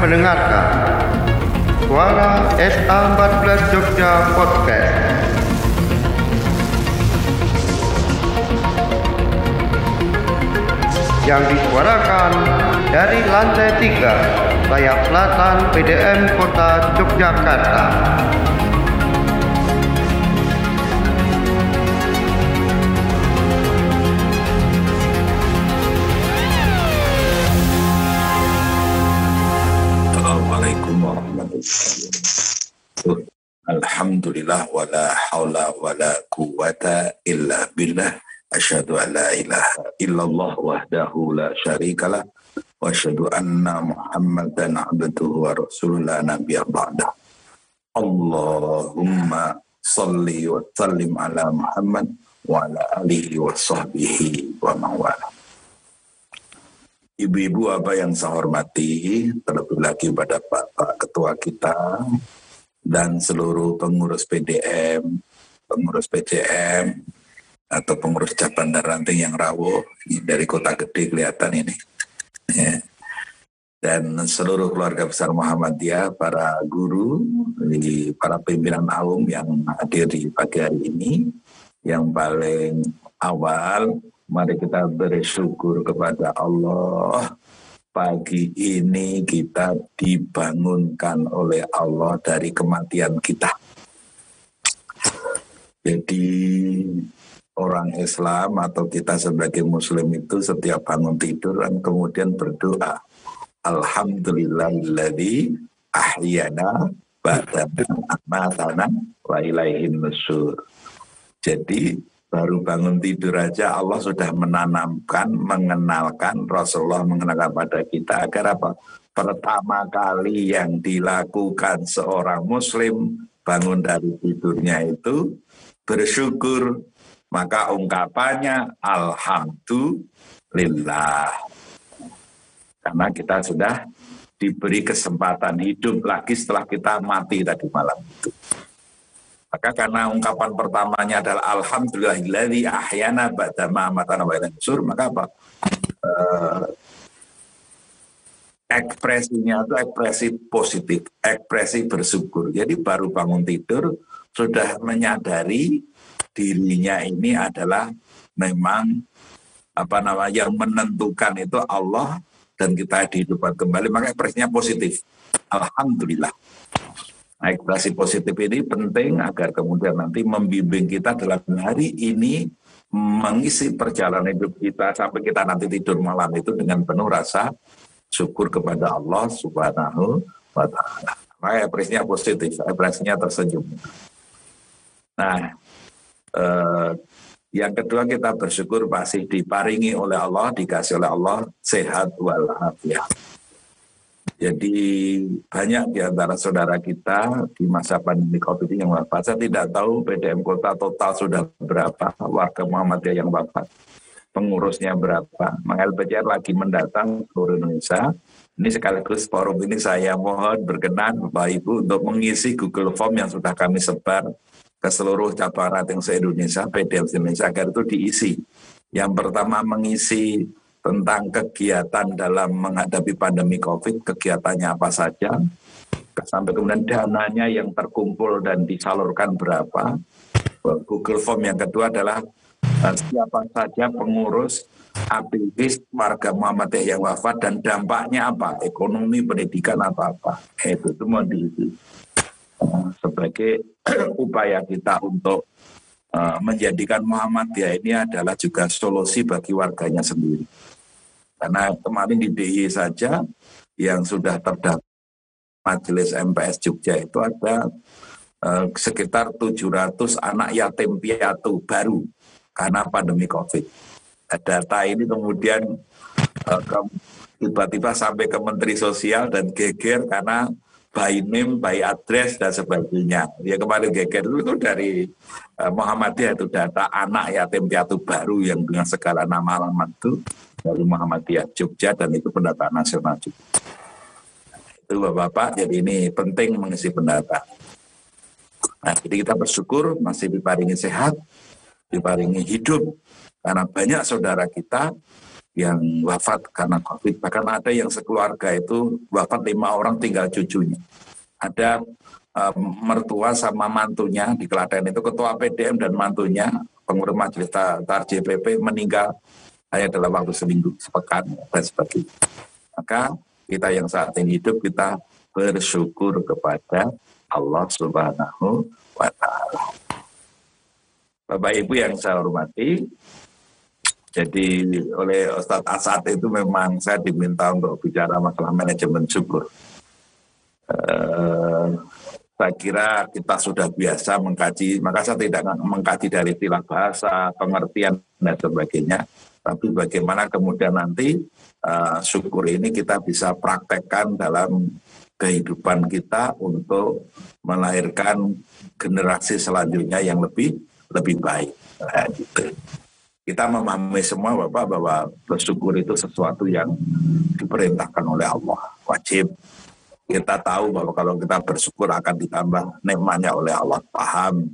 Mendengarkan Suara SA14 Jogja Podcast. Yang disuarakan dari lantai 3 sayap selatan PDM Kota Yogyakarta. Alhamdulillah wa la hawla wa la quwata illa billah. Asyhadu an la ilaha illallah wahdahu la syarikalah wa asyhadu anna Muhammadan abduhu wa rasuluhu la ba'da. Allahumma salli wa sallim ala Muhammad wa ala alihi wa sahbihi wa mawala. Ibu-ibu apa yang saya hormati, terlebih lagi pada Bapak Ketua kita dan seluruh pengurus PDM, pengurus PCM, atau pengurus cabang dan ranting yang ini dari kota gede kelihatan ini. Ya. Dan seluruh keluarga besar Muhammadiyah, para guru, para pimpinan awam yang hadir di pagi hari ini, yang paling awal Mari kita bersyukur kepada Allah. Pagi ini kita dibangunkan oleh Allah dari kematian kita. Jadi orang Islam atau kita sebagai Muslim itu setiap bangun tidur dan kemudian berdoa. Alhamdulillahilladzi ahyana ba'da amatana wa ilaihin nusur. Jadi baru bangun tidur aja Allah sudah menanamkan, mengenalkan Rasulullah mengenalkan pada kita agar apa? Pertama kali yang dilakukan seorang muslim bangun dari tidurnya itu bersyukur maka ungkapannya alhamdulillah karena kita sudah diberi kesempatan hidup lagi setelah kita mati tadi malam itu. Maka karena ungkapan pertamanya adalah Alhamdulillahilladzi ahyana ba'da ma amatana wa sur, maka apa? Uh, ekspresinya itu ekspresi positif, ekspresi bersyukur. Jadi baru bangun tidur sudah menyadari dirinya ini adalah memang apa namanya yang menentukan itu Allah dan kita dihidupkan kembali maka ekspresinya positif. Alhamdulillah. Nah, ekspresi positif ini penting agar kemudian nanti membimbing kita dalam hari ini mengisi perjalanan hidup kita sampai kita nanti tidur malam itu dengan penuh rasa syukur kepada Allah Subhanahu wa taala. Maka ekspresinya positif, ekspresinya tersenyum. Nah, eh, yang kedua kita bersyukur pasti diparingi oleh Allah, dikasih oleh Allah sehat walafiat. Jadi banyak di antara saudara kita di masa pandemi COVID yang wafat. Saya tidak tahu PDM Kota total sudah berapa warga Muhammadiyah yang wafat. Pengurusnya berapa. Maka LPCR lagi mendatang seluruh Indonesia. Ini sekaligus forum ini saya mohon berkenan Bapak Ibu untuk mengisi Google Form yang sudah kami sebar ke seluruh cabang ranting se-Indonesia, PDM Indonesia agar itu diisi. Yang pertama mengisi tentang kegiatan dalam menghadapi pandemi COVID, kegiatannya apa saja, sampai kemudian dananya yang terkumpul dan disalurkan berapa. Google Form yang kedua adalah eh, siapa saja pengurus aktivis warga Muhammadiyah yang wafat dan dampaknya apa, ekonomi, pendidikan apa-apa. Itu semua diisi eh, sebagai upaya kita untuk menjadikan Muhammadiyah ini adalah juga solusi bagi warganya sendiri. Karena kemarin di DIY saja yang sudah terdaftar Majelis MPS Jogja itu ada uh, sekitar 700 anak yatim piatu baru karena pandemi COVID. Data ini kemudian uh, tiba-tiba sampai ke Menteri Sosial dan geger karena by name, by address dan sebagainya. Ya kemarin geger itu, itu dari uh, Muhammadiyah itu data anak yatim piatu baru yang dengan segala nama alamat itu dari Muhammadiyah Jogja dan itu pendataan nasional juga. Itu Bapak-Bapak, jadi ini penting mengisi pendata. Nah, jadi kita bersyukur masih diparingi sehat, diparingi hidup, karena banyak saudara kita yang wafat karena COVID. Bahkan ada yang sekeluarga itu wafat lima orang tinggal cucunya. Ada um, mertua sama mantunya di Klaten itu ketua PDM dan mantunya pengurus majelis tar JPP meninggal hanya dalam waktu seminggu, sepekan dan sebagainya. Maka kita yang saat ini hidup kita bersyukur kepada Allah Subhanahu wa taala. Bapak Ibu yang saya hormati, jadi oleh Ustadz Asad itu memang saya diminta untuk bicara masalah manajemen syukur. Uh, saya kira kita sudah biasa mengkaji, maka saya tidak mengkaji dari tilang bahasa, pengertian dan sebagainya. Tapi bagaimana kemudian nanti uh, syukur ini kita bisa praktekkan dalam kehidupan kita untuk melahirkan generasi selanjutnya yang lebih lebih baik. Nah, gitu. Kita memahami semua Bapak bahwa bersyukur itu sesuatu yang diperintahkan oleh Allah, wajib. Kita tahu bahwa kalau kita bersyukur akan ditambah nikmatnya oleh Allah, paham.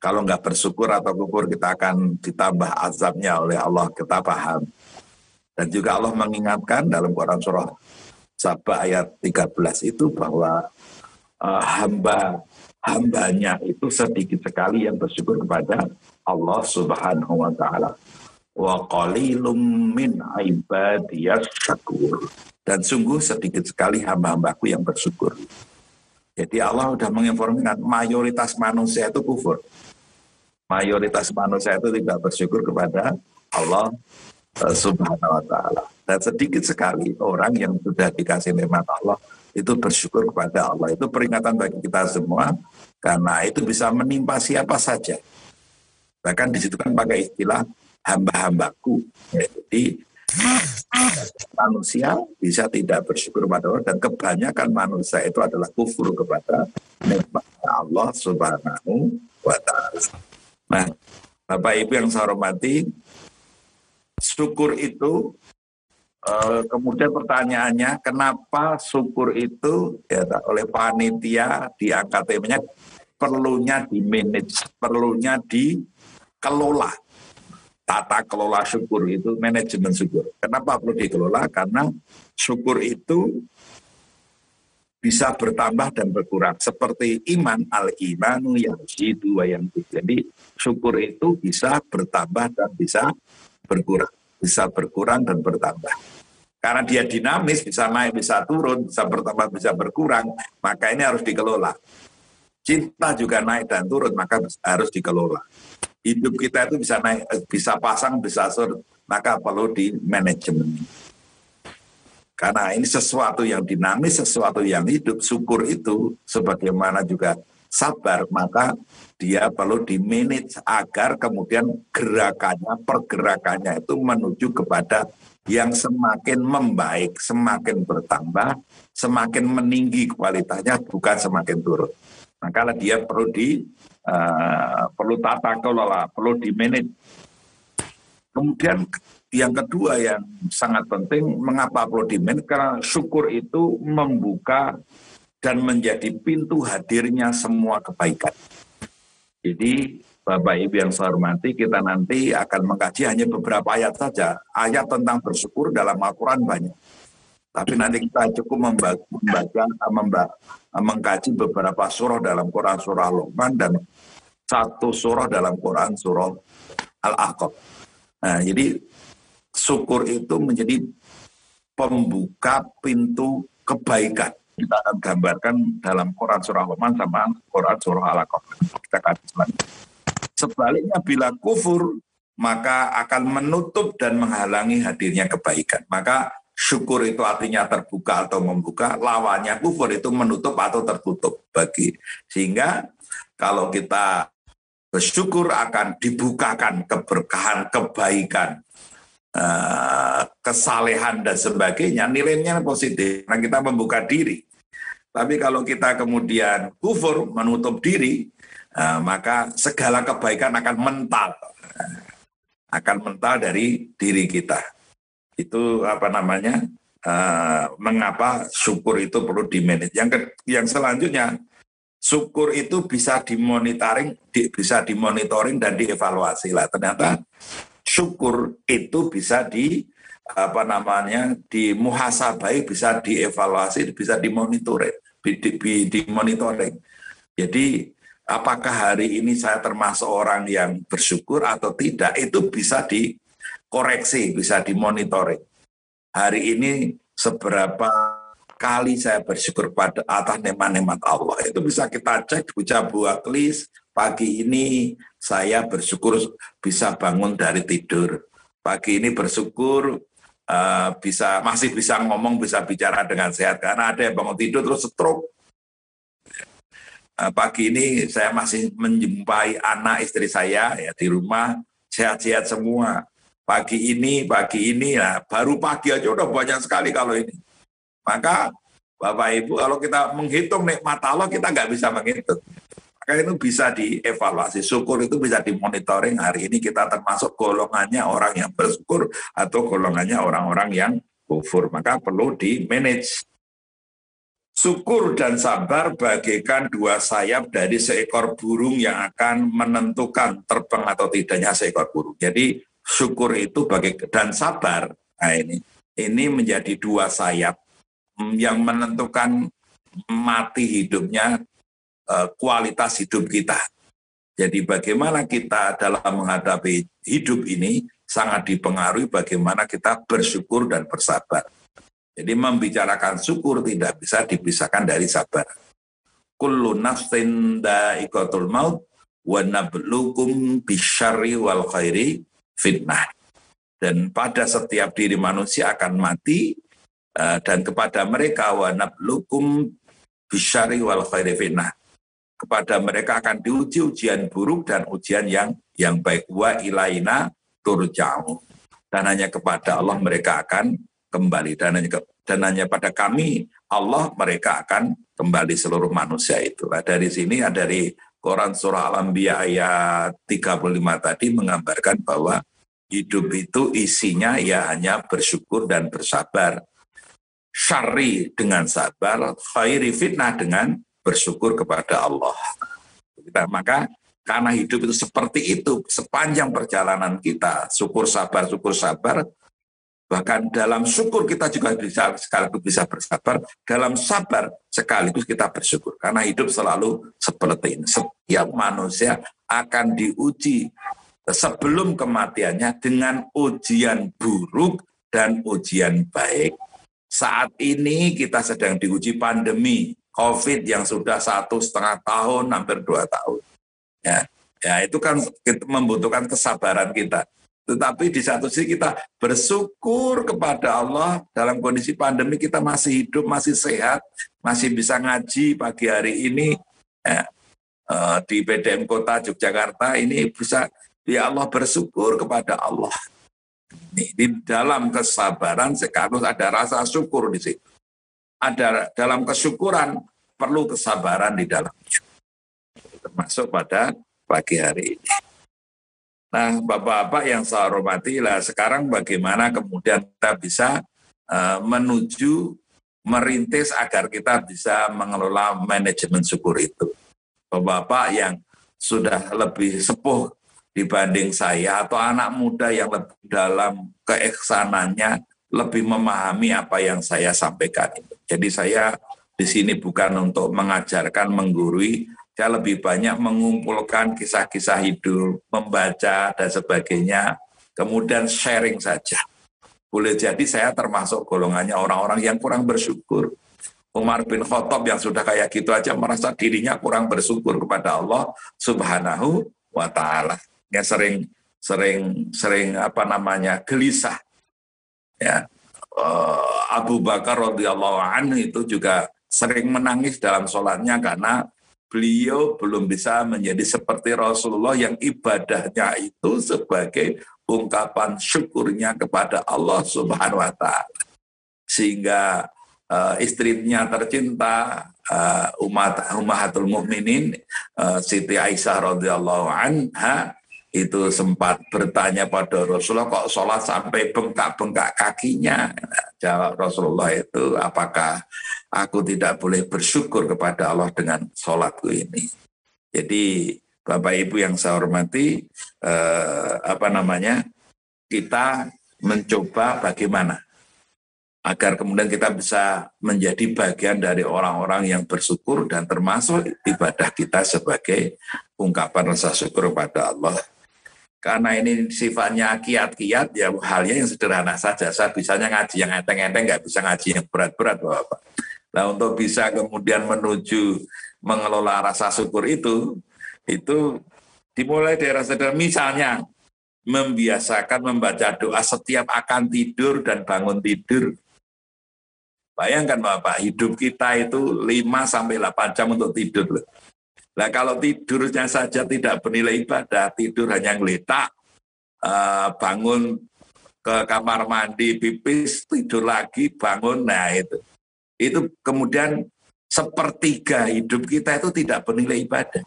Kalau nggak bersyukur atau kufur kita akan ditambah azabnya oleh Allah, kita paham. Dan juga Allah mengingatkan dalam Quran surah Sabah ayat 13 itu bahwa uh, hamba hambanya itu sedikit sekali yang bersyukur kepada Allah Subhanahu wa taala. Wa qalilum min syakur. Dan sungguh sedikit sekali hamba-hambaku yang bersyukur. Jadi Allah sudah menginformasikan mayoritas manusia itu kufur. Mayoritas manusia itu tidak bersyukur kepada Allah uh, Subhanahu wa taala. Dan sedikit sekali orang yang sudah dikasih nikmat Allah itu bersyukur kepada Allah. Itu peringatan bagi kita semua karena itu bisa menimpa siapa saja. Bahkan di situ kan pakai istilah hamba-hambaku. Jadi manusia bisa tidak bersyukur kepada Allah dan kebanyakan manusia itu adalah kufur kepada nikmat Allah Subhanahu wa taala. Nah, Bapak Ibu yang saya hormati, syukur itu Uh, kemudian pertanyaannya, kenapa syukur itu ya, oleh panitia di akademinya perlunya di manage, perlunya dikelola. Tata kelola syukur itu manajemen syukur. Kenapa perlu dikelola? Karena syukur itu bisa bertambah dan berkurang. Seperti iman, al-imanu yang jitu yang Jadi syukur itu bisa bertambah dan bisa berkurang bisa berkurang dan bertambah. Karena dia dinamis, bisa naik, bisa turun, bisa bertambah, bisa berkurang, maka ini harus dikelola. Cinta juga naik dan turun, maka harus dikelola. Hidup kita itu bisa naik, eh, bisa pasang, bisa surut, maka perlu di manajemen. Karena ini sesuatu yang dinamis, sesuatu yang hidup, syukur itu sebagaimana juga sabar, maka dia perlu di-manage agar kemudian gerakannya, pergerakannya itu menuju kepada yang semakin membaik, semakin bertambah, semakin meninggi kualitasnya, bukan semakin turun. Maka dia perlu di uh, perlu tata kelola, perlu di manage. Kemudian yang kedua yang sangat penting, mengapa manage? Karena syukur itu membuka dan menjadi pintu hadirnya semua kebaikan. Jadi Bapak Ibu yang saya hormati, kita nanti akan mengkaji hanya beberapa ayat saja. Ayat tentang bersyukur dalam Al-Quran banyak. Tapi nanti kita cukup membaca, membaca, mengkaji beberapa surah dalam Quran surah Luqman dan satu surah dalam Quran surah Al-Aqab. Nah, jadi syukur itu menjadi pembuka pintu kebaikan kita akan gambarkan dalam Quran surah Luqman sama Quran surah Al-Aqaf. Kita selanjutnya. Sebaliknya bila kufur maka akan menutup dan menghalangi hadirnya kebaikan. Maka syukur itu artinya terbuka atau membuka, lawannya kufur itu menutup atau tertutup bagi. Sehingga kalau kita bersyukur akan dibukakan keberkahan, kebaikan, kesalehan dan sebagainya, nilainya positif. Karena kita membuka diri. Tapi kalau kita kemudian kufur, menutup diri, uh, maka segala kebaikan akan mental. Akan mental dari diri kita. Itu apa namanya? Uh, mengapa syukur itu perlu dimanage. Yang, ke, yang selanjutnya, syukur itu bisa dimonitoring, di, bisa dimonitoring dan dievaluasi lah. Ternyata syukur itu bisa di apa namanya di muhasabai bisa dievaluasi bisa dimonitoring di, di, di monitoring jadi apakah hari ini saya termasuk orang yang bersyukur atau tidak itu bisa dikoreksi bisa dimonitoring. Hari ini seberapa kali saya bersyukur pada atas nemat-nemat Allah itu bisa kita cek baca buah klis pagi ini saya bersyukur bisa bangun dari tidur. Pagi ini bersyukur uh, bisa masih bisa ngomong bisa bicara dengan sehat. Karena ada yang bangun tidur terus stroke. Uh, pagi ini saya masih menjumpai anak istri saya ya di rumah. Sehat-sehat semua. Pagi ini pagi ini ya baru pagi aja udah banyak sekali kalau ini. Maka Bapak Ibu kalau kita menghitung nikmat Allah kita nggak bisa menghitung maka itu bisa dievaluasi. Syukur itu bisa dimonitoring hari ini kita termasuk golongannya orang yang bersyukur atau golongannya orang-orang yang kufur. Maka perlu di-manage. Syukur dan sabar bagaikan dua sayap dari seekor burung yang akan menentukan terbang atau tidaknya seekor burung. Jadi syukur itu bagai dan sabar. Nah ini ini menjadi dua sayap yang menentukan mati hidupnya kualitas hidup kita. Jadi bagaimana kita dalam menghadapi hidup ini sangat dipengaruhi bagaimana kita bersyukur dan bersabar. Jadi membicarakan syukur tidak bisa dipisahkan dari sabar. Kullu nafsin da'ikatul maut wa nablukum bisyari wal khairi fitnah. Dan pada setiap diri manusia akan mati eh, dan kepada mereka wa nablukum bisyari wal khairi fitnah kepada mereka akan diuji ujian buruk dan ujian yang yang baik wa ilaina turja'u dan hanya kepada Allah mereka akan kembali dan hanya, dan hanya pada kami Allah mereka akan kembali seluruh manusia itu. Nah, dari sini ada dari Quran surah Al-Anbiya ayat 35 tadi menggambarkan bahwa hidup itu isinya ya hanya bersyukur dan bersabar. Syari dengan sabar, khairi fitnah dengan bersyukur kepada Allah. Kita maka karena hidup itu seperti itu sepanjang perjalanan kita syukur sabar syukur sabar bahkan dalam syukur kita juga bisa sekaligus bisa bersabar dalam sabar sekaligus kita bersyukur. Karena hidup selalu seperti ini. Setiap manusia akan diuji sebelum kematiannya dengan ujian buruk dan ujian baik. Saat ini kita sedang diuji pandemi COVID yang sudah satu setengah tahun, hampir dua tahun. Ya, ya itu kan membutuhkan kesabaran kita. Tetapi di satu sisi kita bersyukur kepada Allah dalam kondisi pandemi kita masih hidup, masih sehat, masih bisa ngaji pagi hari ini ya, eh, di PDM Kota Yogyakarta ini bisa ya Allah bersyukur kepada Allah. Ini, di dalam kesabaran sekaligus ada rasa syukur di situ ada dalam kesyukuran perlu kesabaran di dalamnya. Termasuk pada pagi hari ini. Nah, Bapak-Bapak yang saya hormati, lah sekarang bagaimana kemudian kita bisa uh, menuju merintis agar kita bisa mengelola manajemen syukur itu. Bapak-bapak yang sudah lebih sepuh dibanding saya atau anak muda yang lebih dalam keeksanannya lebih memahami apa yang saya sampaikan. Jadi saya di sini bukan untuk mengajarkan, menggurui, saya lebih banyak mengumpulkan kisah-kisah hidup, membaca dan sebagainya, kemudian sharing saja. Boleh jadi saya termasuk golongannya orang-orang yang kurang bersyukur. Umar bin Khattab yang sudah kayak gitu aja merasa dirinya kurang bersyukur kepada Allah Subhanahu wa taala. Ya sering sering sering apa namanya gelisah. Ya, uh, Abu Bakar radhiyallahu anhu itu juga sering menangis dalam sholatnya karena beliau belum bisa menjadi seperti Rasulullah yang ibadahnya itu sebagai ungkapan syukurnya kepada Allah Subhanahu wa taala. Sehingga uh, istrinya tercinta uh, umat Ummahatul Mukminin uh, Siti Aisyah radhiyallahu anha itu sempat bertanya pada Rasulullah kok sholat sampai bengkak-bengkak kakinya. Jawab Rasulullah itu apakah aku tidak boleh bersyukur kepada Allah dengan sholatku ini. Jadi Bapak Ibu yang saya hormati, eh, apa namanya, kita mencoba bagaimana agar kemudian kita bisa menjadi bagian dari orang-orang yang bersyukur dan termasuk ibadah kita sebagai ungkapan rasa syukur kepada Allah. Karena ini sifatnya kiat-kiat, ya halnya yang sederhana saja. Saya bisanya ngaji yang enteng-enteng, nggak bisa ngaji yang berat-berat, Bapak. Nah untuk bisa kemudian menuju mengelola rasa syukur itu, itu dimulai dari rasa Misalnya, membiasakan membaca doa setiap akan tidur dan bangun tidur. Bayangkan Bapak, hidup kita itu 5 sampai 8 jam untuk tidur. Nah kalau tidurnya saja tidak bernilai ibadah, tidur hanya ngeletak, uh, bangun ke kamar mandi, pipis, tidur lagi, bangun, nah itu. Itu kemudian sepertiga hidup kita itu tidak bernilai ibadah.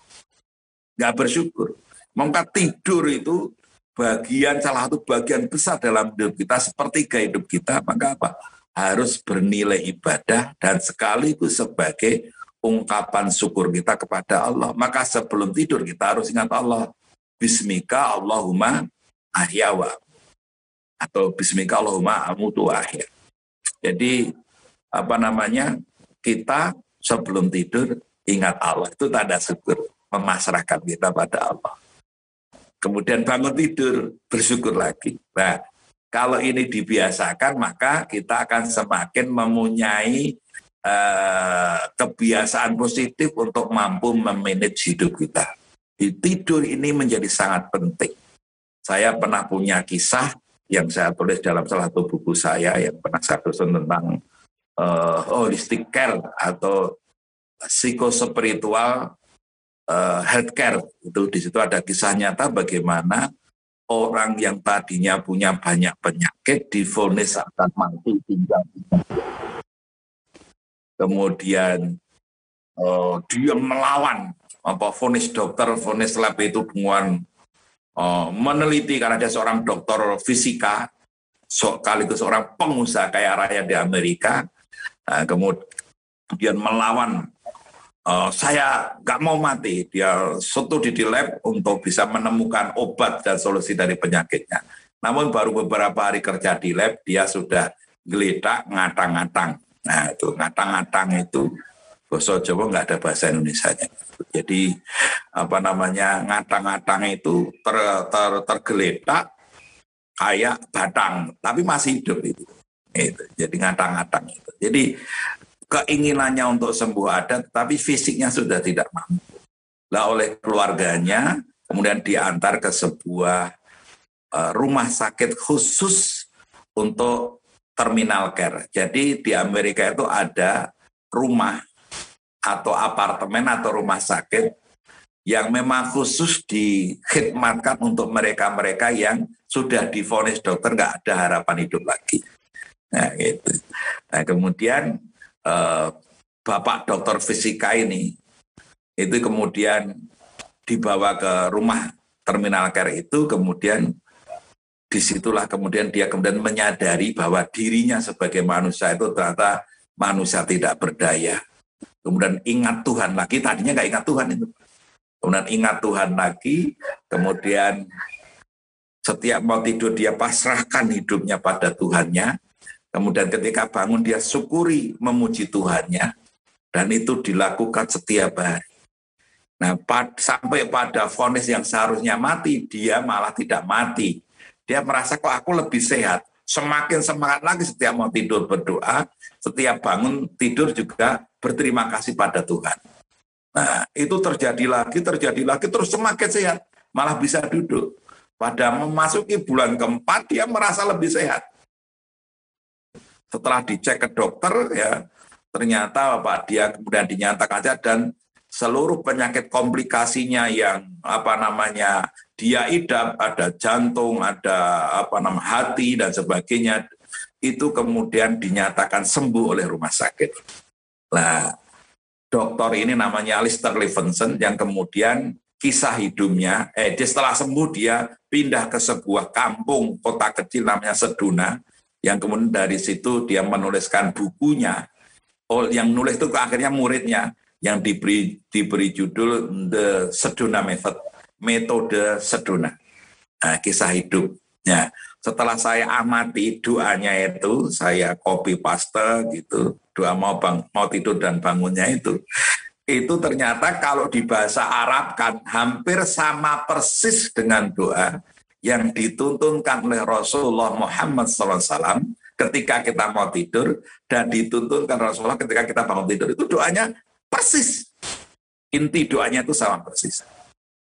Nggak bersyukur. Mengkat tidur itu bagian salah satu bagian besar dalam hidup kita sepertiga hidup kita maka apa harus bernilai ibadah dan sekaligus sebagai ungkapan syukur kita kepada Allah. Maka sebelum tidur kita harus ingat Allah. Bismika Allahumma ahyawa. Atau Bismika Allahumma amutu ahya. Jadi apa namanya? Kita sebelum tidur ingat Allah. Itu tanda syukur. Memasrahkan kita pada Allah. Kemudian bangun tidur, bersyukur lagi. Nah, kalau ini dibiasakan, maka kita akan semakin mempunyai uh, kebiasaan positif untuk mampu memanage hidup kita. Di tidur ini menjadi sangat penting. Saya pernah punya kisah yang saya tulis dalam salah satu buku saya yang pernah saya tulis tentang uh, holistic care atau psikospiritual uh, healthcare itu di situ ada kisah nyata bagaimana orang yang tadinya punya banyak penyakit difonis akan mati tinggal kemudian uh, dia melawan apa fonis dokter fonis lab itu dengan uh, meneliti karena dia seorang dokter fisika sekaligus seorang pengusaha kaya raya di Amerika nah, kemudian melawan uh, saya nggak mau mati. Dia studi di lab untuk bisa menemukan obat dan solusi dari penyakitnya. Namun baru beberapa hari kerja di lab, dia sudah geledak ngatang-ngatang. Nah itu ngatang-ngatang itu bahasa Jawa nggak ada bahasa Indonesia nya. Jadi apa namanya ngatang-ngatang itu ter, ter, tergeletak kayak batang, tapi masih hidup itu. itu. Jadi ngatang-ngatang itu. Jadi keinginannya untuk sembuh ada, tapi fisiknya sudah tidak mampu. Lah oleh keluarganya, kemudian diantar ke sebuah uh, rumah sakit khusus untuk terminal care. Jadi di Amerika itu ada rumah atau apartemen atau rumah sakit yang memang khusus dikhidmatkan untuk mereka-mereka yang sudah difonis dokter nggak ada harapan hidup lagi. Nah, gitu. nah kemudian Eh, bapak dokter fisika ini itu kemudian dibawa ke rumah terminal care itu kemudian di situlah kemudian dia kemudian menyadari bahwa dirinya sebagai manusia itu ternyata manusia tidak berdaya kemudian ingat Tuhan lagi tadinya nggak ingat Tuhan itu kemudian ingat Tuhan lagi kemudian setiap mau tidur dia pasrahkan hidupnya pada Tuhannya Kemudian ketika bangun dia syukuri memuji Tuhannya. Dan itu dilakukan setiap hari. Nah, pad, sampai pada vonis yang seharusnya mati, dia malah tidak mati. Dia merasa kok aku lebih sehat. Semakin semangat lagi setiap mau tidur berdoa, setiap bangun tidur juga berterima kasih pada Tuhan. Nah, itu terjadi lagi, terjadi lagi, terus semakin sehat. Malah bisa duduk. Pada memasuki bulan keempat, dia merasa lebih sehat setelah dicek ke dokter ya ternyata Pak dia kemudian dinyatakan saja dan seluruh penyakit komplikasinya yang apa namanya dia idap ada jantung ada apa nama hati dan sebagainya itu kemudian dinyatakan sembuh oleh rumah sakit. Nah, dokter ini namanya Alistair Levinson yang kemudian kisah hidupnya, eh dia setelah sembuh dia pindah ke sebuah kampung kota kecil namanya Seduna yang kemudian dari situ dia menuliskan bukunya. Oh, yang nulis itu akhirnya muridnya yang diberi diberi judul The Seduna Method, metode Seduna. Nah, kisah hidupnya. setelah saya amati doanya itu, saya copy paste gitu, doa mau bang, mau tidur dan bangunnya itu, itu ternyata kalau di bahasa Arab kan hampir sama persis dengan doa yang dituntunkan oleh Rasulullah Muhammad SAW ketika kita mau tidur dan dituntunkan Rasulullah ketika kita bangun tidur itu doanya persis inti doanya itu sama persis.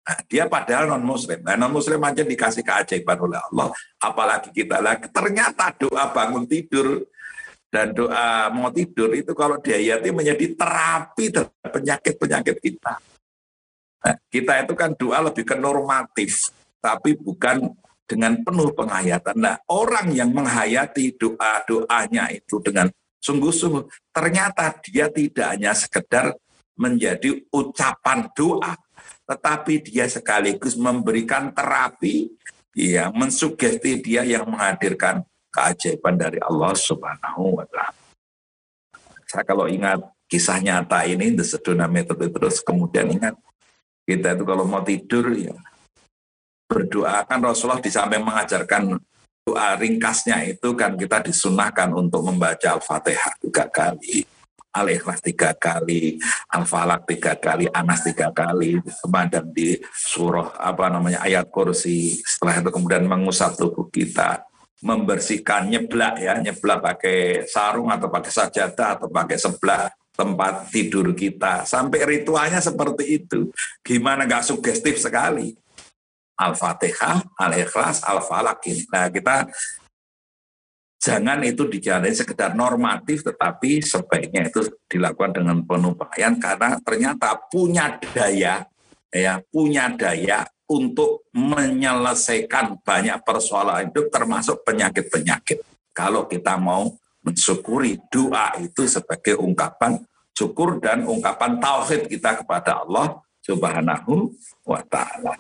Nah, dia padahal non muslim. Nah, non muslim aja dikasih keajaiban oleh Allah, apalagi kita lagi. Ternyata doa bangun tidur dan doa mau tidur itu kalau dihayati menjadi terapi terhadap penyakit-penyakit kita. Nah, kita itu kan doa lebih ke normatif, tapi bukan dengan penuh penghayatan. Nah, orang yang menghayati doa-doanya itu dengan sungguh-sungguh, ternyata dia tidak hanya sekedar menjadi ucapan doa, tetapi dia sekaligus memberikan terapi ya mensugesti dia yang menghadirkan keajaiban dari Allah Subhanahu wa taala. Saya kalau ingat kisah nyata ini the sedona metode terus kemudian ingat kita itu kalau mau tidur ya berdoa kan Rasulullah di samping mengajarkan doa ringkasnya itu kan kita disunahkan untuk membaca Al-Fatihah tiga kali Al-Ikhlas tiga kali, Al-Falak tiga kali, Anas tiga kali, kemudian di surah apa namanya ayat kursi, setelah itu kemudian mengusap tubuh kita, membersihkan nyeblak ya, nyeblak pakai sarung atau pakai sajadah atau pakai sebelah tempat tidur kita. Sampai ritualnya seperti itu. Gimana nggak sugestif sekali. Al-Fatihah, Al-Ikhlas, Al-Falak ini. Nah kita jangan itu dijalani sekedar normatif tetapi sebaiknya itu dilakukan dengan penuh karena ternyata punya daya ya punya daya untuk menyelesaikan banyak persoalan hidup termasuk penyakit-penyakit kalau kita mau mensyukuri doa itu sebagai ungkapan syukur dan ungkapan tauhid kita kepada Allah Subhanahu wa taala.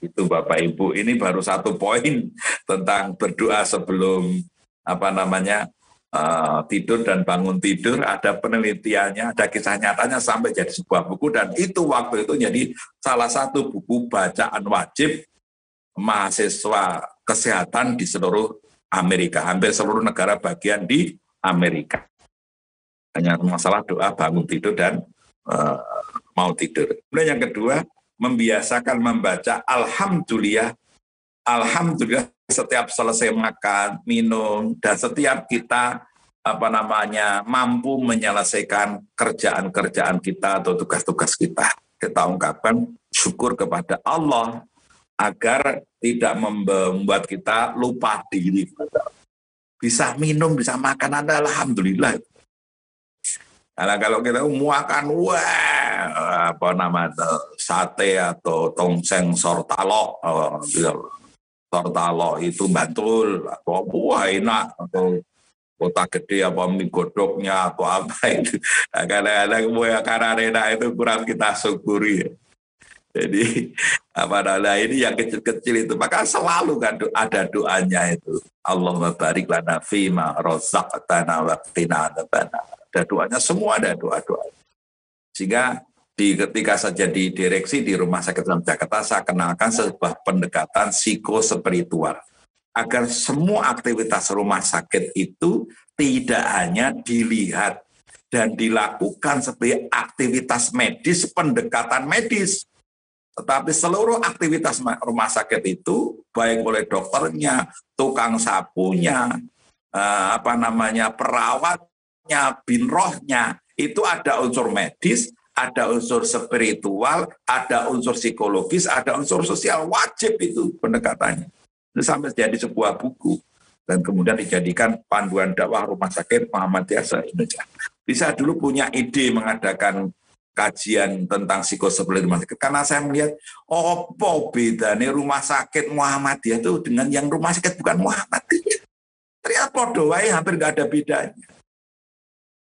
Itu Bapak Ibu. Ini baru satu poin tentang berdoa sebelum apa namanya uh, tidur dan bangun tidur. Ada penelitiannya ada kisah nyatanya sampai jadi sebuah buku. Dan itu waktu itu jadi salah satu buku bacaan wajib mahasiswa kesehatan di seluruh Amerika. Hampir seluruh negara bagian di Amerika. Hanya masalah doa bangun tidur dan uh, mau tidur. Kemudian yang kedua membiasakan membaca alhamdulillah alhamdulillah setiap selesai makan, minum, dan setiap kita apa namanya mampu menyelesaikan kerjaan-kerjaan kita atau tugas-tugas kita. Kita ungkapkan syukur kepada Allah agar tidak membuat kita lupa diri. Bisa minum, bisa makan, anda alhamdulillah. Karena kalau kita makan, wah, apa namanya, sate atau tongseng sortalo, oh, Tortalo itu Bantul atau wah enak atau kota gede apa mie godoknya atau apa itu. Nah, kadang-kadang buah karena itu kurang kita syukuri. Jadi apa namanya ini yang kecil-kecil itu. Maka selalu kan ada doanya itu. Allah barik lana fima razaqtana wa qina ada doanya semua ada doa-doa sehingga di ketika saja di direksi di Rumah Sakit Islam Jakarta, saya kenalkan sebuah pendekatan psikospiritual agar semua aktivitas rumah sakit itu tidak hanya dilihat dan dilakukan sebagai aktivitas medis, pendekatan medis. Tetapi seluruh aktivitas rumah sakit itu, baik oleh dokternya, tukang sapunya, eh, apa namanya perawatnya, binrohnya, itu ada unsur medis, ada unsur spiritual, ada unsur psikologis, ada unsur sosial. Wajib itu pendekatannya. Itu sampai jadi sebuah buku. Dan kemudian dijadikan panduan dakwah rumah sakit Muhammadiyah se-Indonesia. Bisa dulu punya ide mengadakan kajian tentang psikosoial rumah sakit. Karena saya melihat, apa bedanya rumah sakit Muhammadiyah itu dengan yang rumah sakit bukan Muhammadiyah. Ternyata podoai hampir nggak ada bedanya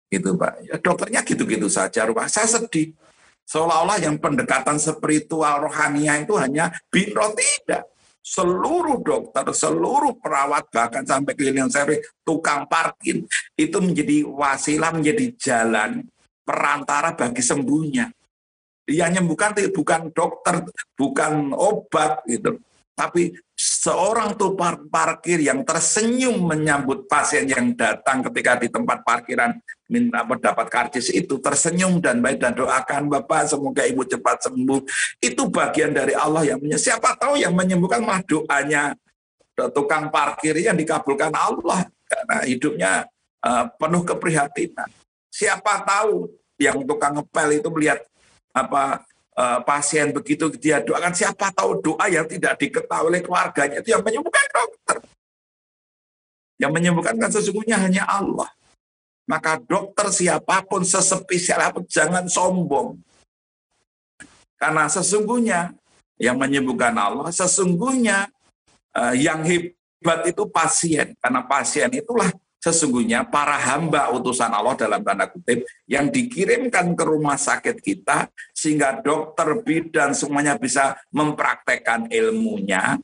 gitu Pak. Ya, dokternya gitu-gitu saja. Rumah saya sedih. Seolah-olah yang pendekatan spiritual rohania itu hanya binro tidak. Seluruh dokter, seluruh perawat, bahkan sampai keliling service, tukang parkir, itu menjadi wasilah, menjadi jalan perantara bagi sembuhnya. Yang nyembuhkan bukan dokter, bukan obat gitu. Tapi seorang tukang parkir yang tersenyum menyambut pasien yang datang ketika di tempat parkiran minta mendapat karcis itu tersenyum dan baik dan doakan Bapak semoga ibu cepat sembuh. Itu bagian dari Allah yang punya siapa tahu yang menyembuhkan mah doanya. Tukang parkir yang dikabulkan Allah karena hidupnya uh, penuh keprihatinan. Siapa tahu yang tukang ngepel itu melihat apa uh, pasien begitu dia doakan siapa tahu doa yang tidak diketahui oleh keluarganya itu yang menyembuhkan dokter. Yang menyembuhkan kan sesungguhnya hanya Allah. Maka dokter siapa pun sespesial apa pun jangan sombong. Karena sesungguhnya yang menyembuhkan Allah, sesungguhnya uh, yang hebat itu pasien. Karena pasien itulah sesungguhnya para hamba utusan Allah dalam tanda kutip yang dikirimkan ke rumah sakit kita sehingga dokter bidan semuanya bisa mempraktekkan ilmunya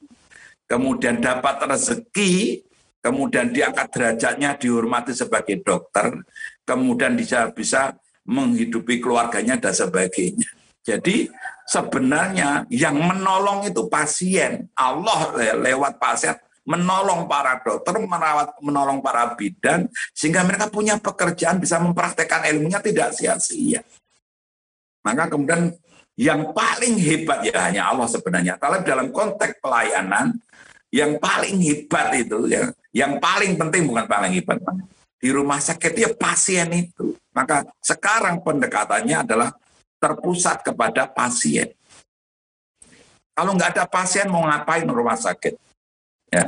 kemudian dapat rezeki kemudian diangkat derajatnya dihormati sebagai dokter kemudian bisa bisa menghidupi keluarganya dan sebagainya. Jadi sebenarnya yang menolong itu pasien. Allah lewat pasien menolong para dokter, merawat, menolong para bidan, sehingga mereka punya pekerjaan bisa mempraktekkan ilmunya tidak sia-sia. Maka kemudian yang paling hebat ya hanya Allah sebenarnya. Kalau dalam konteks pelayanan, yang paling hebat itu, ya, yang paling penting bukan paling hebat, di rumah sakit ya pasien itu. Maka sekarang pendekatannya adalah terpusat kepada pasien. Kalau nggak ada pasien mau ngapain rumah sakit? Ya.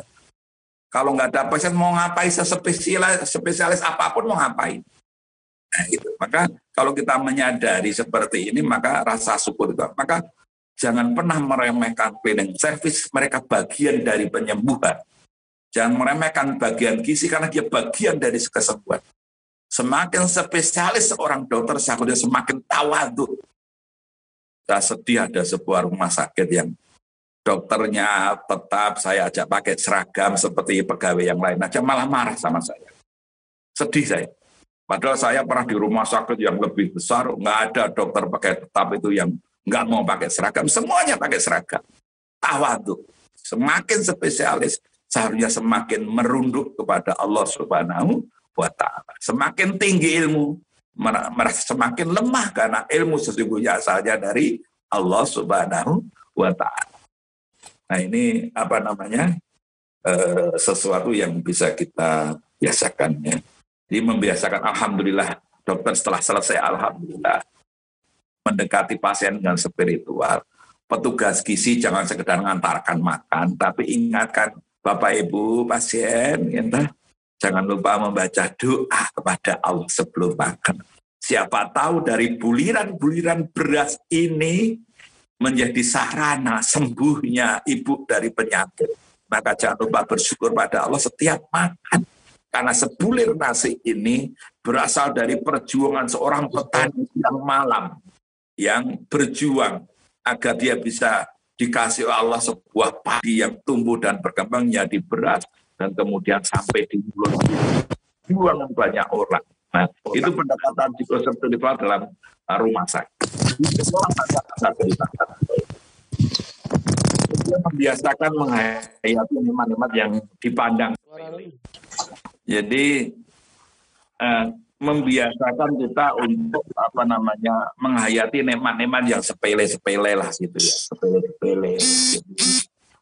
Kalau nggak ada pasien mau ngapain spesialis, spesialis apa pun mau ngapain. Nah, gitu. Maka kalau kita menyadari seperti ini, maka rasa syukur itu. Maka jangan pernah meremehkan cleaning service, mereka bagian dari penyembuhan. Jangan meremehkan bagian gizi karena dia bagian dari kesembuhan. Semakin spesialis seorang dokter, saya semakin tawadu. Saya sedih ada sebuah rumah sakit yang dokternya tetap saya ajak pakai seragam seperti pegawai yang lain aja malah marah sama saya. Sedih saya. Padahal saya pernah di rumah sakit yang lebih besar, nggak ada dokter pakai tetap itu yang nggak mau pakai seragam, semuanya pakai seragam. Tawadu. Semakin spesialis, seharusnya semakin merunduk kepada Allah Subhanahu wa taala. Semakin tinggi ilmu, merasa semakin lemah karena ilmu sesungguhnya asalnya dari Allah Subhanahu wa taala. Nah ini apa namanya eh, sesuatu yang bisa kita biasakan ya. Jadi membiasakan Alhamdulillah dokter setelah selesai Alhamdulillah mendekati pasien dengan spiritual. Petugas gizi jangan sekedar mengantarkan makan, tapi ingatkan Bapak Ibu pasien, ya, jangan lupa membaca doa kepada Allah sebelum makan. Siapa tahu dari buliran-buliran beras ini menjadi sarana sembuhnya ibu dari penyakit. Maka jangan lupa bersyukur pada Allah setiap makan. Karena sebulir nasi ini berasal dari perjuangan seorang petani yang malam. Yang berjuang agar dia bisa dikasih Allah sebuah padi yang tumbuh dan berkembang menjadi beras. Dan kemudian sampai di mulut juang banyak orang. Nah, itu pendekatan psikospiritual dalam rumah sakit. Membiasakan menghayati nikmat-nikmat yang dipandang. Jadi eh, membiasakan kita untuk apa namanya menghayati nikmat-nikmat yang sepele-sepele lah gitu ya, sepele-sepele.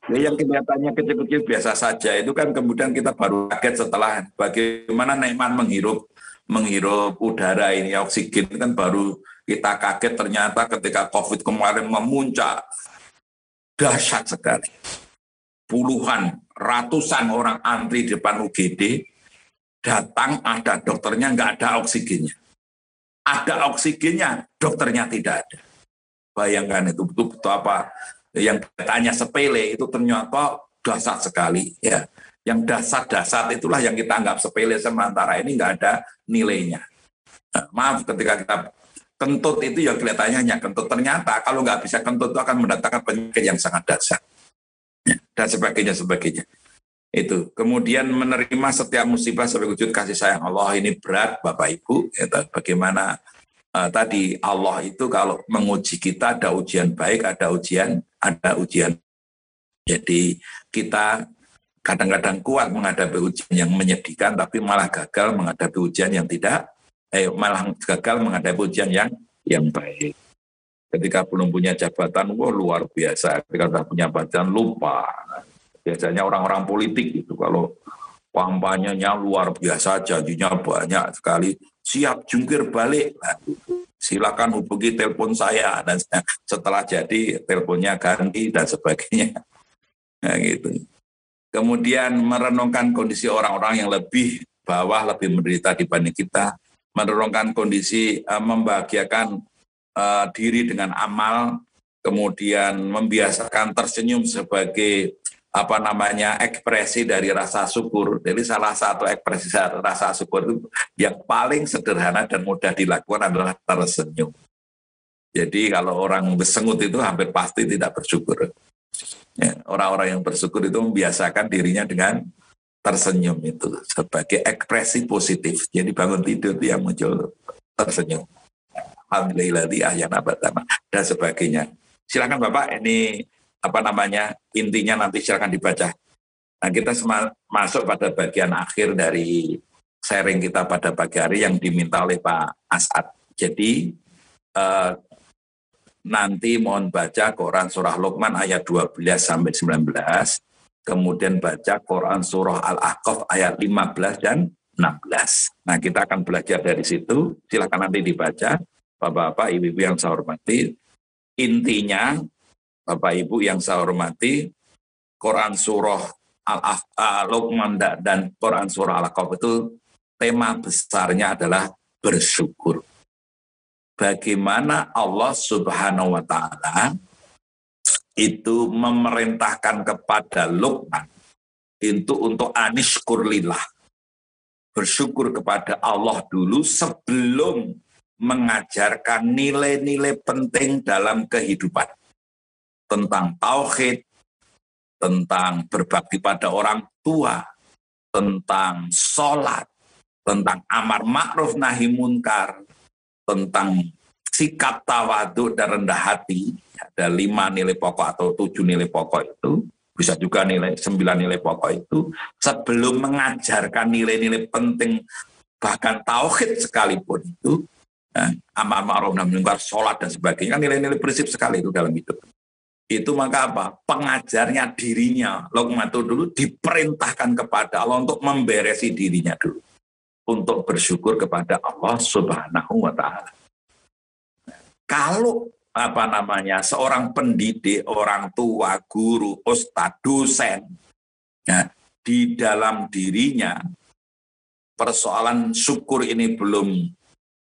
Ya, yang kelihatannya kecil-kecil biasa saja itu kan kemudian kita baru kaget setelah bagaimana nikmat menghirup menghirup udara ini oksigen kan baru kita kaget ternyata ketika COVID kemarin memuncak dahsyat sekali. Puluhan, ratusan orang antri di depan UGD, datang ada dokternya, nggak ada oksigennya. Ada oksigennya, dokternya tidak ada. Bayangkan itu betul-betul apa yang tanya sepele itu ternyata dasar sekali ya. Yang dasar-dasar itulah yang kita anggap sepele sementara ini nggak ada nilainya. Nah, maaf ketika kita kentut itu ya kelihatannya hanya kentut. Ternyata kalau nggak bisa kentut itu akan mendatangkan penyakit yang sangat dasar. Ya, dan sebagainya, sebagainya. Itu. Kemudian menerima setiap musibah sebagai wujud kasih sayang Allah ini berat Bapak Ibu. Ya, bagaimana uh, tadi Allah itu kalau menguji kita ada ujian baik, ada ujian, ada ujian Jadi kita kadang-kadang kuat menghadapi ujian yang menyedihkan, tapi malah gagal menghadapi ujian yang tidak, eh, malah gagal menghadapi ujian yang yang baik. Ketika belum punya jabatan, wah luar biasa. Ketika sudah punya jabatan, lupa. Biasanya orang-orang politik itu kalau kampanyenya luar biasa, janjinya banyak sekali, siap jungkir balik. Nah, silakan hubungi telepon saya dan setelah jadi teleponnya ganti dan sebagainya. Nah, gitu. Kemudian merenungkan kondisi orang-orang yang lebih bawah, lebih menderita dibanding kita. Merenungkan kondisi uh, membahagiakan uh, diri dengan amal, kemudian membiasakan tersenyum sebagai apa namanya ekspresi dari rasa syukur. Jadi salah satu ekspresi rasa syukur itu yang paling sederhana dan mudah dilakukan adalah tersenyum. Jadi kalau orang besengut itu hampir pasti tidak bersyukur. Ya, orang-orang yang bersyukur itu membiasakan dirinya dengan tersenyum itu sebagai ekspresi positif. Jadi bangun tidur itu muncul tersenyum. Alhamdulillah ayana batama dan sebagainya. Silakan Bapak ini apa namanya intinya nanti silakan dibaca. Nah kita masuk pada bagian akhir dari sharing kita pada pagi hari yang diminta oleh Pak Asad. Jadi eh, nanti mohon baca Quran surah Luqman ayat 12 sampai 19, kemudian baca Quran surah Al-Ahqaf ayat 15 dan 16. Nah, kita akan belajar dari situ. Silakan nanti dibaca. Bapak-bapak, ibu-ibu yang saya hormati, intinya Bapak Ibu yang saya hormati, Quran surah Al-Luqman dan Quran surah Al-Ahqaf itu tema besarnya adalah bersyukur bagaimana Allah Subhanahu wa taala itu memerintahkan kepada Luqman itu untuk anis kurlillah bersyukur kepada Allah dulu sebelum mengajarkan nilai-nilai penting dalam kehidupan tentang tauhid, tentang berbakti pada orang tua, tentang sholat, tentang amar ma'ruf nahi munkar, tentang sikap tawadu dan rendah hati ada lima nilai pokok atau tujuh nilai pokok itu bisa juga nilai sembilan nilai pokok itu sebelum mengajarkan nilai-nilai penting bahkan tauhid sekalipun itu nah, amal ma'ruf nahi munkar sholat dan sebagainya kan nilai-nilai prinsip sekali itu dalam hidup. Itu maka apa? Pengajarnya dirinya. Itu dulu diperintahkan kepada Allah untuk memberesi dirinya dulu. Untuk bersyukur kepada Allah Subhanahu wa taala. Kalau apa namanya seorang pendidik, orang tua, guru, ustadz, dosen, ya, di dalam dirinya persoalan syukur ini belum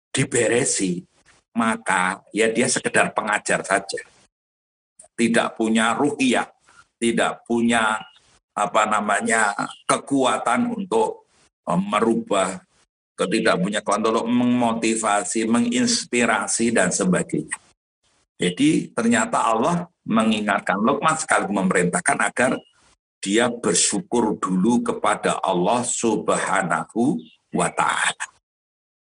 diberesi, maka ya dia sekedar pengajar saja. Tidak punya ruhiyah, tidak punya apa namanya kekuatan untuk merubah ketidakpunyaan untuk memotivasi, menginspirasi dan sebagainya. Jadi ternyata Allah mengingatkan Luqman sekali memerintahkan agar dia bersyukur dulu kepada Allah Subhanahu wa taala.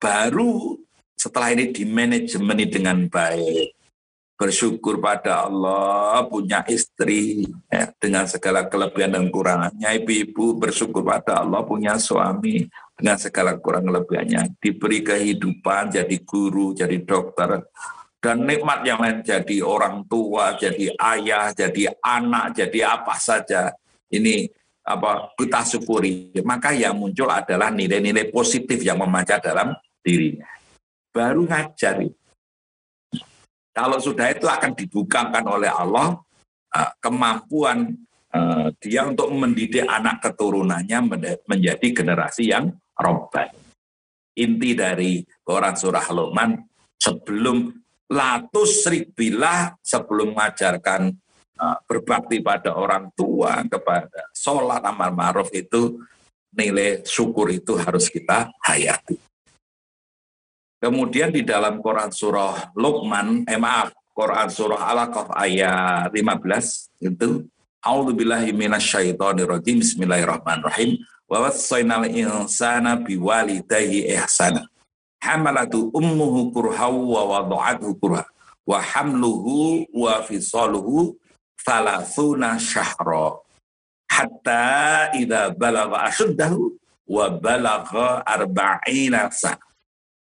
Baru setelah ini dimanajemen dengan baik, bersyukur pada Allah punya istri ya, dengan segala kelebihan dan kurangannya. Ibu-ibu bersyukur pada Allah punya suami dengan segala kurang kelebihannya. Diberi kehidupan jadi guru jadi dokter dan nikmat yang lain jadi orang tua jadi ayah jadi anak jadi apa saja. Ini apa kita syukuri. Maka yang muncul adalah nilai-nilai positif yang memancar dalam dirinya. Baru ngajari kalau sudah itu akan dibukakan oleh Allah uh, kemampuan uh, dia untuk mendidik anak keturunannya menjadi generasi yang robbani. Inti dari Quran surah Luqman sebelum latus ribilah sebelum mengajarkan uh, berbakti pada orang tua kepada sholat amar ma'ruf itu nilai syukur itu harus kita hayati. Kemudian di dalam Quran surah Luqman, eh maaf, Quran surah Al-Qaf ayat 15 itu A'udzubillahi minasyaitonirrajim. Bismillahirrahmanirrahim. Wa wassaynal insana biwalidayhi ihsana. Hamalatu ummuhu kurha wa wada'athu kurha. Wa hamluhu wa fisaluhu thalathuna syahra hatta idza balagha ashuddahu wa balagha arba'ina sa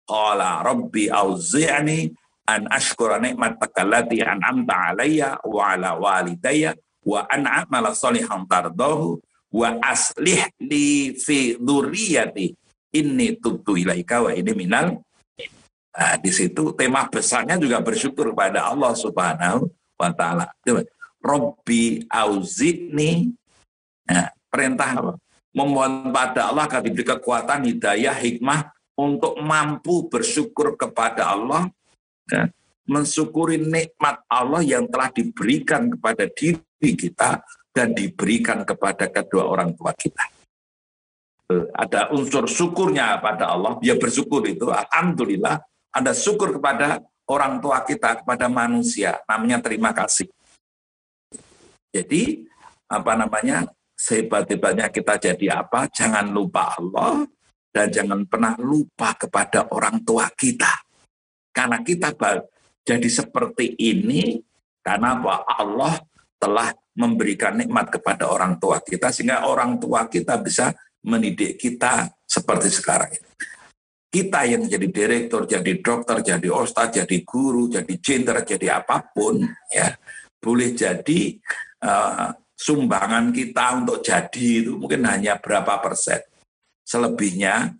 qala rabbi auzi'ni an ashkura ni'mataka allati an'amta alayya wa ala walidayya wa an a'mala salihan tardahu wa aslih li fi dzurriyyati inni tubtu ilaika wa ini minal Nah, di situ tema besarnya juga bersyukur kepada Allah Subhanahu wa taala. Robbi auzini nah, perintah apa? Memohon pada Allah agar diberi kekuatan, hidayah, hikmah untuk mampu bersyukur kepada Allah, ya, mensyukuri nikmat Allah yang telah diberikan kepada diri kita dan diberikan kepada kedua orang tua kita. Eh, ada unsur syukurnya pada Allah, dia bersyukur itu, Alhamdulillah, ada syukur kepada orang tua kita, kepada manusia, namanya terima kasih. Jadi, apa namanya, sehebat-hebatnya kita jadi apa, jangan lupa Allah, dan jangan pernah lupa kepada orang tua kita. Karena kita jadi seperti ini, karena apa? Allah telah memberikan nikmat kepada orang tua kita, sehingga orang tua kita bisa mendidik kita seperti sekarang ini kita yang jadi direktur, jadi dokter, jadi ustadz, jadi guru, jadi jenderal, jadi apa pun, ya boleh jadi uh, sumbangan kita untuk jadi itu mungkin hanya berapa persen. Selebihnya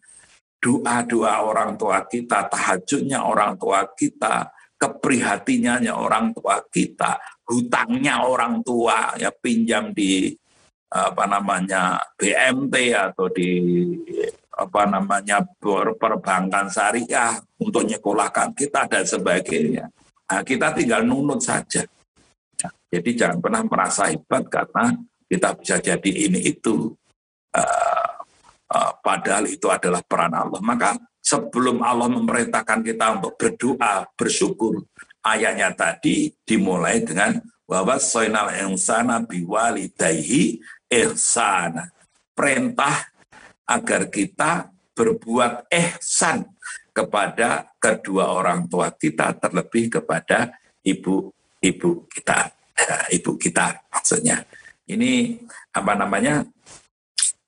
doa-doa orang tua kita, tahajudnya orang tua kita, keprihatinannya orang tua kita, hutangnya orang tua ya pinjam di apa namanya BMT atau di apa namanya perbankan syariah untuk nyekolahkan kita dan sebagainya. Nah, kita tinggal nunut saja. Jadi jangan pernah merasa hebat karena kita bisa jadi ini itu. Uh, uh, padahal itu adalah peran Allah. Maka sebelum Allah memerintahkan kita untuk berdoa, bersyukur, ayatnya tadi dimulai dengan bahwa soinal insana biwalidaihi ihsana. Perintah agar kita berbuat ihsan kepada kedua orang tua kita terlebih kepada ibu ibu kita. Ya, ibu kita maksudnya. Ini apa namanya?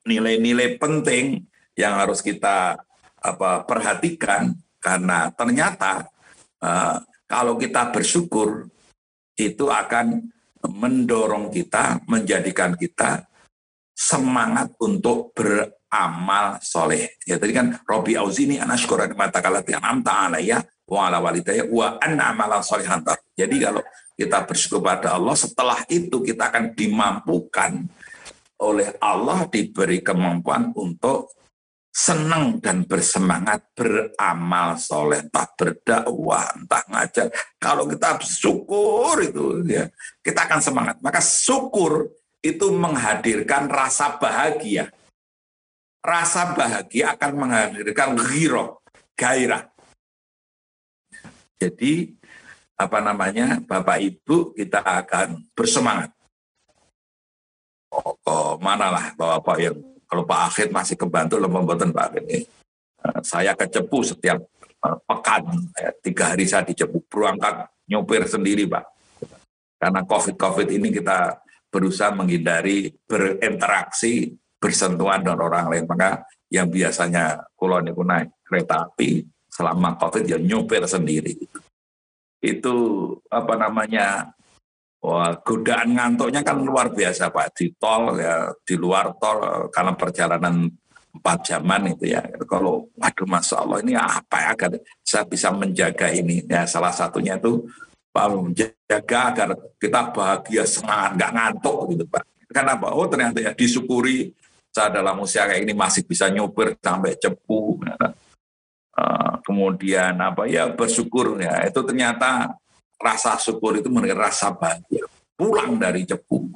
Nilai-nilai penting yang harus kita apa perhatikan karena ternyata uh, kalau kita bersyukur itu akan mendorong kita menjadikan kita semangat untuk ber, amal soleh. Ya tadi kan Robi Auzini anashkura mata kalati amta alayya wa ala walidaya wa anna amalan solehan Jadi kalau kita bersyukur pada Allah, setelah itu kita akan dimampukan oleh Allah diberi kemampuan untuk senang dan bersemangat beramal soleh, entah berdakwah, entah ngajar. Kalau kita bersyukur itu, ya kita akan semangat. Maka syukur itu menghadirkan rasa bahagia rasa bahagia akan menghadirkan ghiro, gairah. Jadi apa namanya Bapak Ibu kita akan bersemangat. Oh, oh manalah Bapak yang kalau Pak Akhid masih kebantu lemah Pak Akhid ini. Eh, saya kecepu setiap eh, pekan, ya, tiga hari saya dicepu nyopir sendiri Pak. Karena COVID-COVID ini kita berusaha menghindari berinteraksi bersentuhan dengan orang lain. Maka yang biasanya kulon itu naik kereta api selama COVID ya nyopir sendiri. Itu apa namanya Wah, godaan ngantuknya kan luar biasa Pak di tol ya di luar tol karena perjalanan empat jaman itu ya. Kalau waduh masya Allah ini apa ya agar saya bisa menjaga ini ya salah satunya itu Pak menjaga agar kita bahagia semangat nggak ngantuk gitu Pak. Kenapa? Oh ternyata ya disyukuri saya dalam usia kayak ini masih bisa nyopir sampai cepu uh, kemudian apa? Ya bersyukur ya. Itu ternyata rasa syukur itu menjadi rasa bahagia. Pulang dari cepu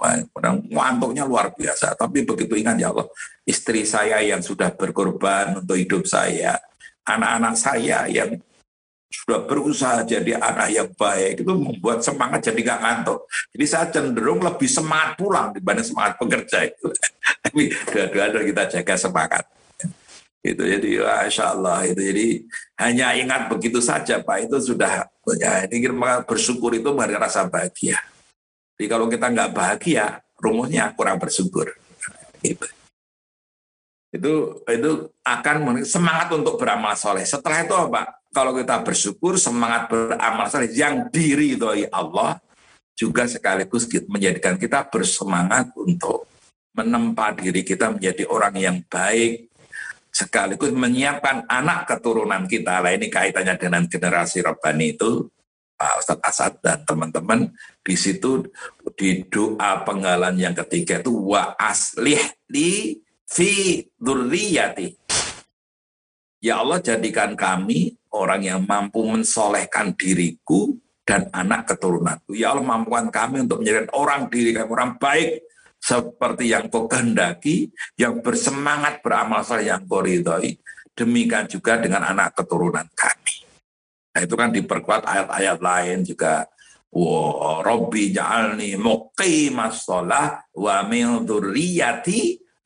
ngantuknya luar biasa. Tapi begitu ingat ya Allah istri saya yang sudah berkorban untuk hidup saya anak-anak saya yang sudah berusaha jadi anak yang baik itu membuat semangat jadi nggak ngantuk. Jadi saya cenderung lebih semangat pulang dibanding semangat bekerja itu. Tapi dua-dua kita jaga semangat. Itu jadi masya Allah itu jadi hanya ingat begitu saja Pak itu sudah ya ini bersyukur itu mari rasa bahagia. Jadi kalau kita nggak bahagia, rumusnya kurang bersyukur. Gitu. Itu itu akan semangat untuk beramal soleh. Setelah itu apa? Kalau kita bersyukur, semangat beramal soleh yang diri itu Allah juga sekaligus menjadikan kita bersemangat untuk menempa diri kita menjadi orang yang baik, sekaligus menyiapkan anak keturunan kita. Lah ini kaitannya dengan generasi Rabbani itu, Pak Ustadz Asad dan teman-teman di situ di doa penggalan yang ketiga itu wa aslih di fi durriyati. Ya Allah jadikan kami orang yang mampu mensolehkan diriku dan anak keturunanku. Ya Allah mampukan kami untuk menjadi orang diri kami orang baik seperti yang kau kehendaki, yang bersemangat beramal soleh yang kau ridhoi. Demikian juga dengan anak keturunan kami. Nah, itu kan diperkuat ayat-ayat lain juga. Wa Rabbi ja'alni muqimas sholah wa min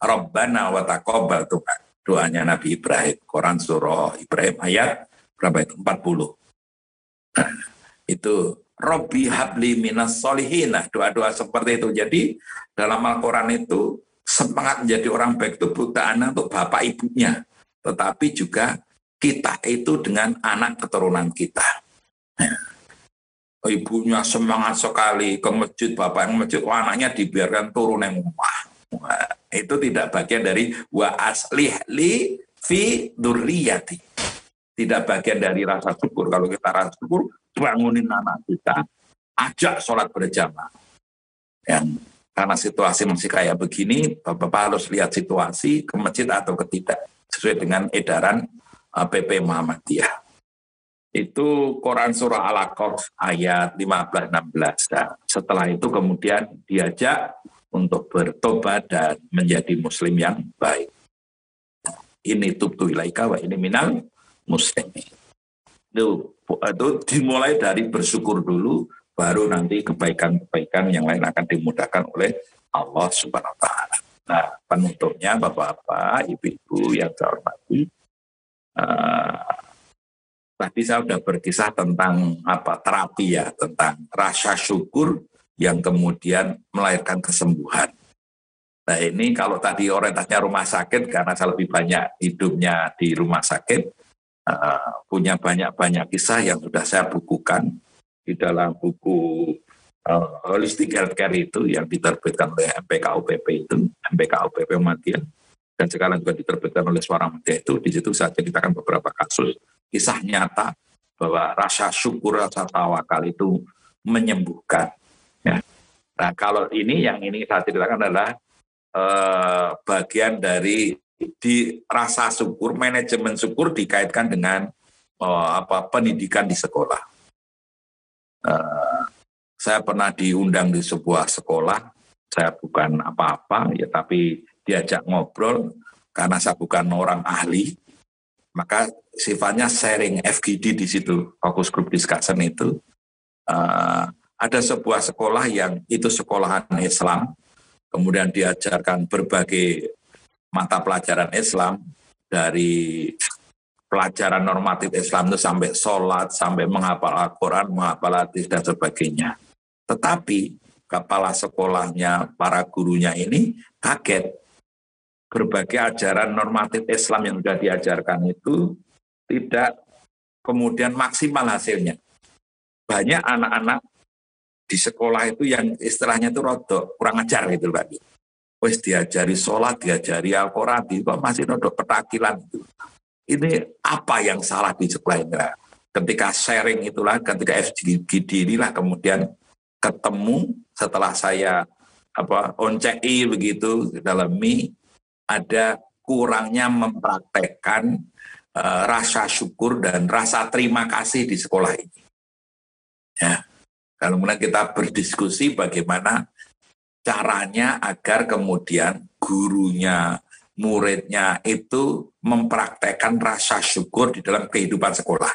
Rabbana wa taqabbal Tuhan. Doanya Nabi Ibrahim, Quran surah Ibrahim ayat berapa itu? 40. Nah, itu Robbi habli minas solihina. Doa-doa seperti itu. Jadi dalam Al-Quran itu semangat menjadi orang baik itu bukan untuk bapak ibunya. Tetapi juga kita itu dengan anak keturunan kita. Ibunya semangat sekali ke masjid, bapak yang masjid, oh, anaknya dibiarkan turun yang rumah. Itu tidak bagian dari wa aslih li fi durriyati. Tidak bagian dari rasa syukur. Kalau kita rasa syukur, bangunin anak kita, ajak sholat berjamaah. Yang karena situasi masih kayak begini, Bapak-Bapak harus lihat situasi ke masjid atau ketidak sesuai dengan edaran PP Muhammadiyah. Itu Quran Surah Al-Aqaf ayat 15-16. Nah, setelah itu kemudian diajak untuk bertobat dan menjadi muslim yang baik. Ini tubtu ilaika wa ini minal muslimin. Itu, itu dimulai dari bersyukur dulu, baru nanti kebaikan-kebaikan yang lain akan dimudahkan oleh Allah Subhanahu wa taala. Nah, penutupnya Bapak-bapak, Ibu-ibu yang saya hormati, uh, tadi saya sudah berkisah tentang apa terapi ya, tentang rasa syukur yang kemudian melahirkan kesembuhan. Nah ini kalau tadi orientasinya rumah sakit karena saya lebih banyak hidupnya di rumah sakit, uh, punya banyak-banyak kisah yang sudah saya bukukan di dalam buku uh, Holistic Healthcare itu yang diterbitkan oleh MPKUPP itu, MPKUPP Matian, dan sekarang juga diterbitkan oleh Suara Media itu, di situ saya ceritakan beberapa kasus kisah nyata bahwa rasa syukur, rasa tawakal itu menyembuhkan. Ya. Nah kalau ini yang ini saya ceritakan adalah uh, bagian dari di rasa syukur, manajemen syukur dikaitkan dengan uh, apa pendidikan di sekolah Uh, saya pernah diundang di sebuah sekolah, saya bukan apa-apa, ya tapi diajak ngobrol karena saya bukan orang ahli, maka sifatnya sharing FGD di situ, fokus group discussion itu. Uh, ada sebuah sekolah yang itu sekolahan Islam, kemudian diajarkan berbagai mata pelajaran Islam dari pelajaran normatif Islam itu sampai sholat, sampai menghafal Al-Quran, menghafal hadis, dan sebagainya. Tetapi kepala sekolahnya, para gurunya ini kaget. Berbagai ajaran normatif Islam yang sudah diajarkan itu tidak kemudian maksimal hasilnya. Banyak anak-anak di sekolah itu yang istilahnya itu rodok, kurang ajar gitu Pak. Wes diajari sholat, diajari Al-Quran, kok masih rodok petakilan itu ini apa yang salah di sekolah ini? Ketika sharing itulah, ketika FGD inilah kemudian ketemu setelah saya apa oncei begitu dalam mi ada kurangnya mempraktekkan uh, rasa syukur dan rasa terima kasih di sekolah ini. Ya. Kalau kemudian kita berdiskusi bagaimana caranya agar kemudian gurunya, muridnya itu mempraktekkan rasa syukur di dalam kehidupan sekolah.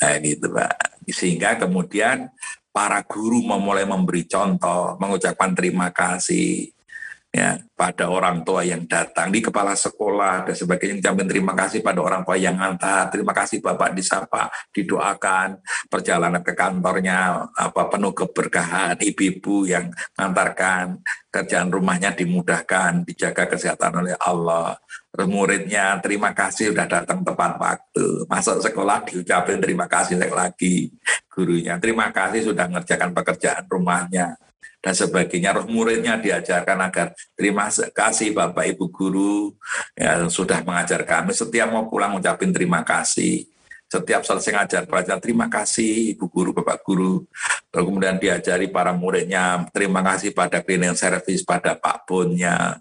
Nah, gitu Pak. Sehingga kemudian para guru memulai memberi contoh, mengucapkan terima kasih. Ya pada orang tua yang datang di kepala sekolah dan sebagainya ucapin terima kasih pada orang tua yang ngantar terima kasih bapak disapa didoakan perjalanan ke kantornya apa penuh keberkahan ibu-ibu yang ngantarkan kerjaan rumahnya dimudahkan dijaga kesehatan oleh Allah. Muridnya terima kasih sudah datang tepat waktu. Masuk sekolah diucapin terima kasih lagi gurunya. Terima kasih sudah mengerjakan pekerjaan rumahnya dan sebagainya. Roh muridnya diajarkan agar terima kasih Bapak Ibu guru yang sudah mengajar kami. Setiap mau pulang ucapin terima kasih. Setiap selesai ngajar pelajar, terima kasih Ibu Guru, Bapak Guru. Lalu kemudian diajari para muridnya, terima kasih pada cleaning service, pada Pak Bonnya,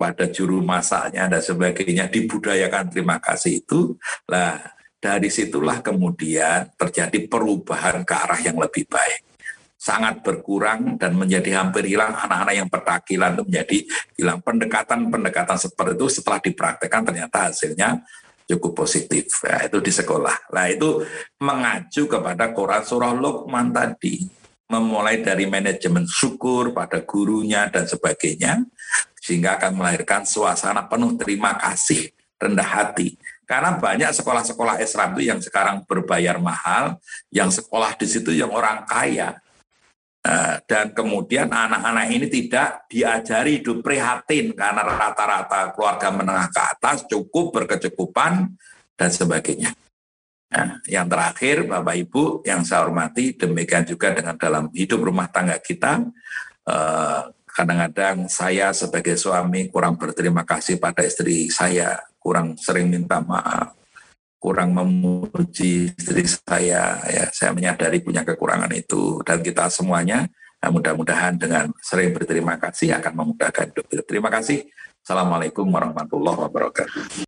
pada juru masaknya, dan sebagainya. Dibudayakan terima kasih itu. Lah, dari situlah kemudian terjadi perubahan ke arah yang lebih baik sangat berkurang dan menjadi hampir hilang anak-anak yang petakilan itu menjadi hilang. Pendekatan-pendekatan seperti itu setelah dipraktekkan ternyata hasilnya cukup positif. Ya, itu di sekolah. Nah itu mengacu kepada Quran surah Luqman tadi. Memulai dari manajemen syukur pada gurunya dan sebagainya sehingga akan melahirkan suasana penuh terima kasih rendah hati. Karena banyak sekolah-sekolah Islam itu yang sekarang berbayar mahal, yang sekolah di situ yang orang kaya, dan kemudian anak-anak ini tidak diajari hidup prihatin karena rata-rata keluarga menengah ke atas cukup berkecukupan dan sebagainya. Nah, yang terakhir Bapak Ibu yang saya hormati demikian juga dengan dalam hidup rumah tangga kita eh, kadang-kadang saya sebagai suami kurang berterima kasih pada istri saya kurang sering minta maaf kurang memuji istri saya ya saya menyadari punya kekurangan itu dan kita semuanya nah, mudah-mudahan dengan sering berterima kasih akan memudahkan hidup. Terima kasih. Assalamualaikum warahmatullahi wabarakatuh.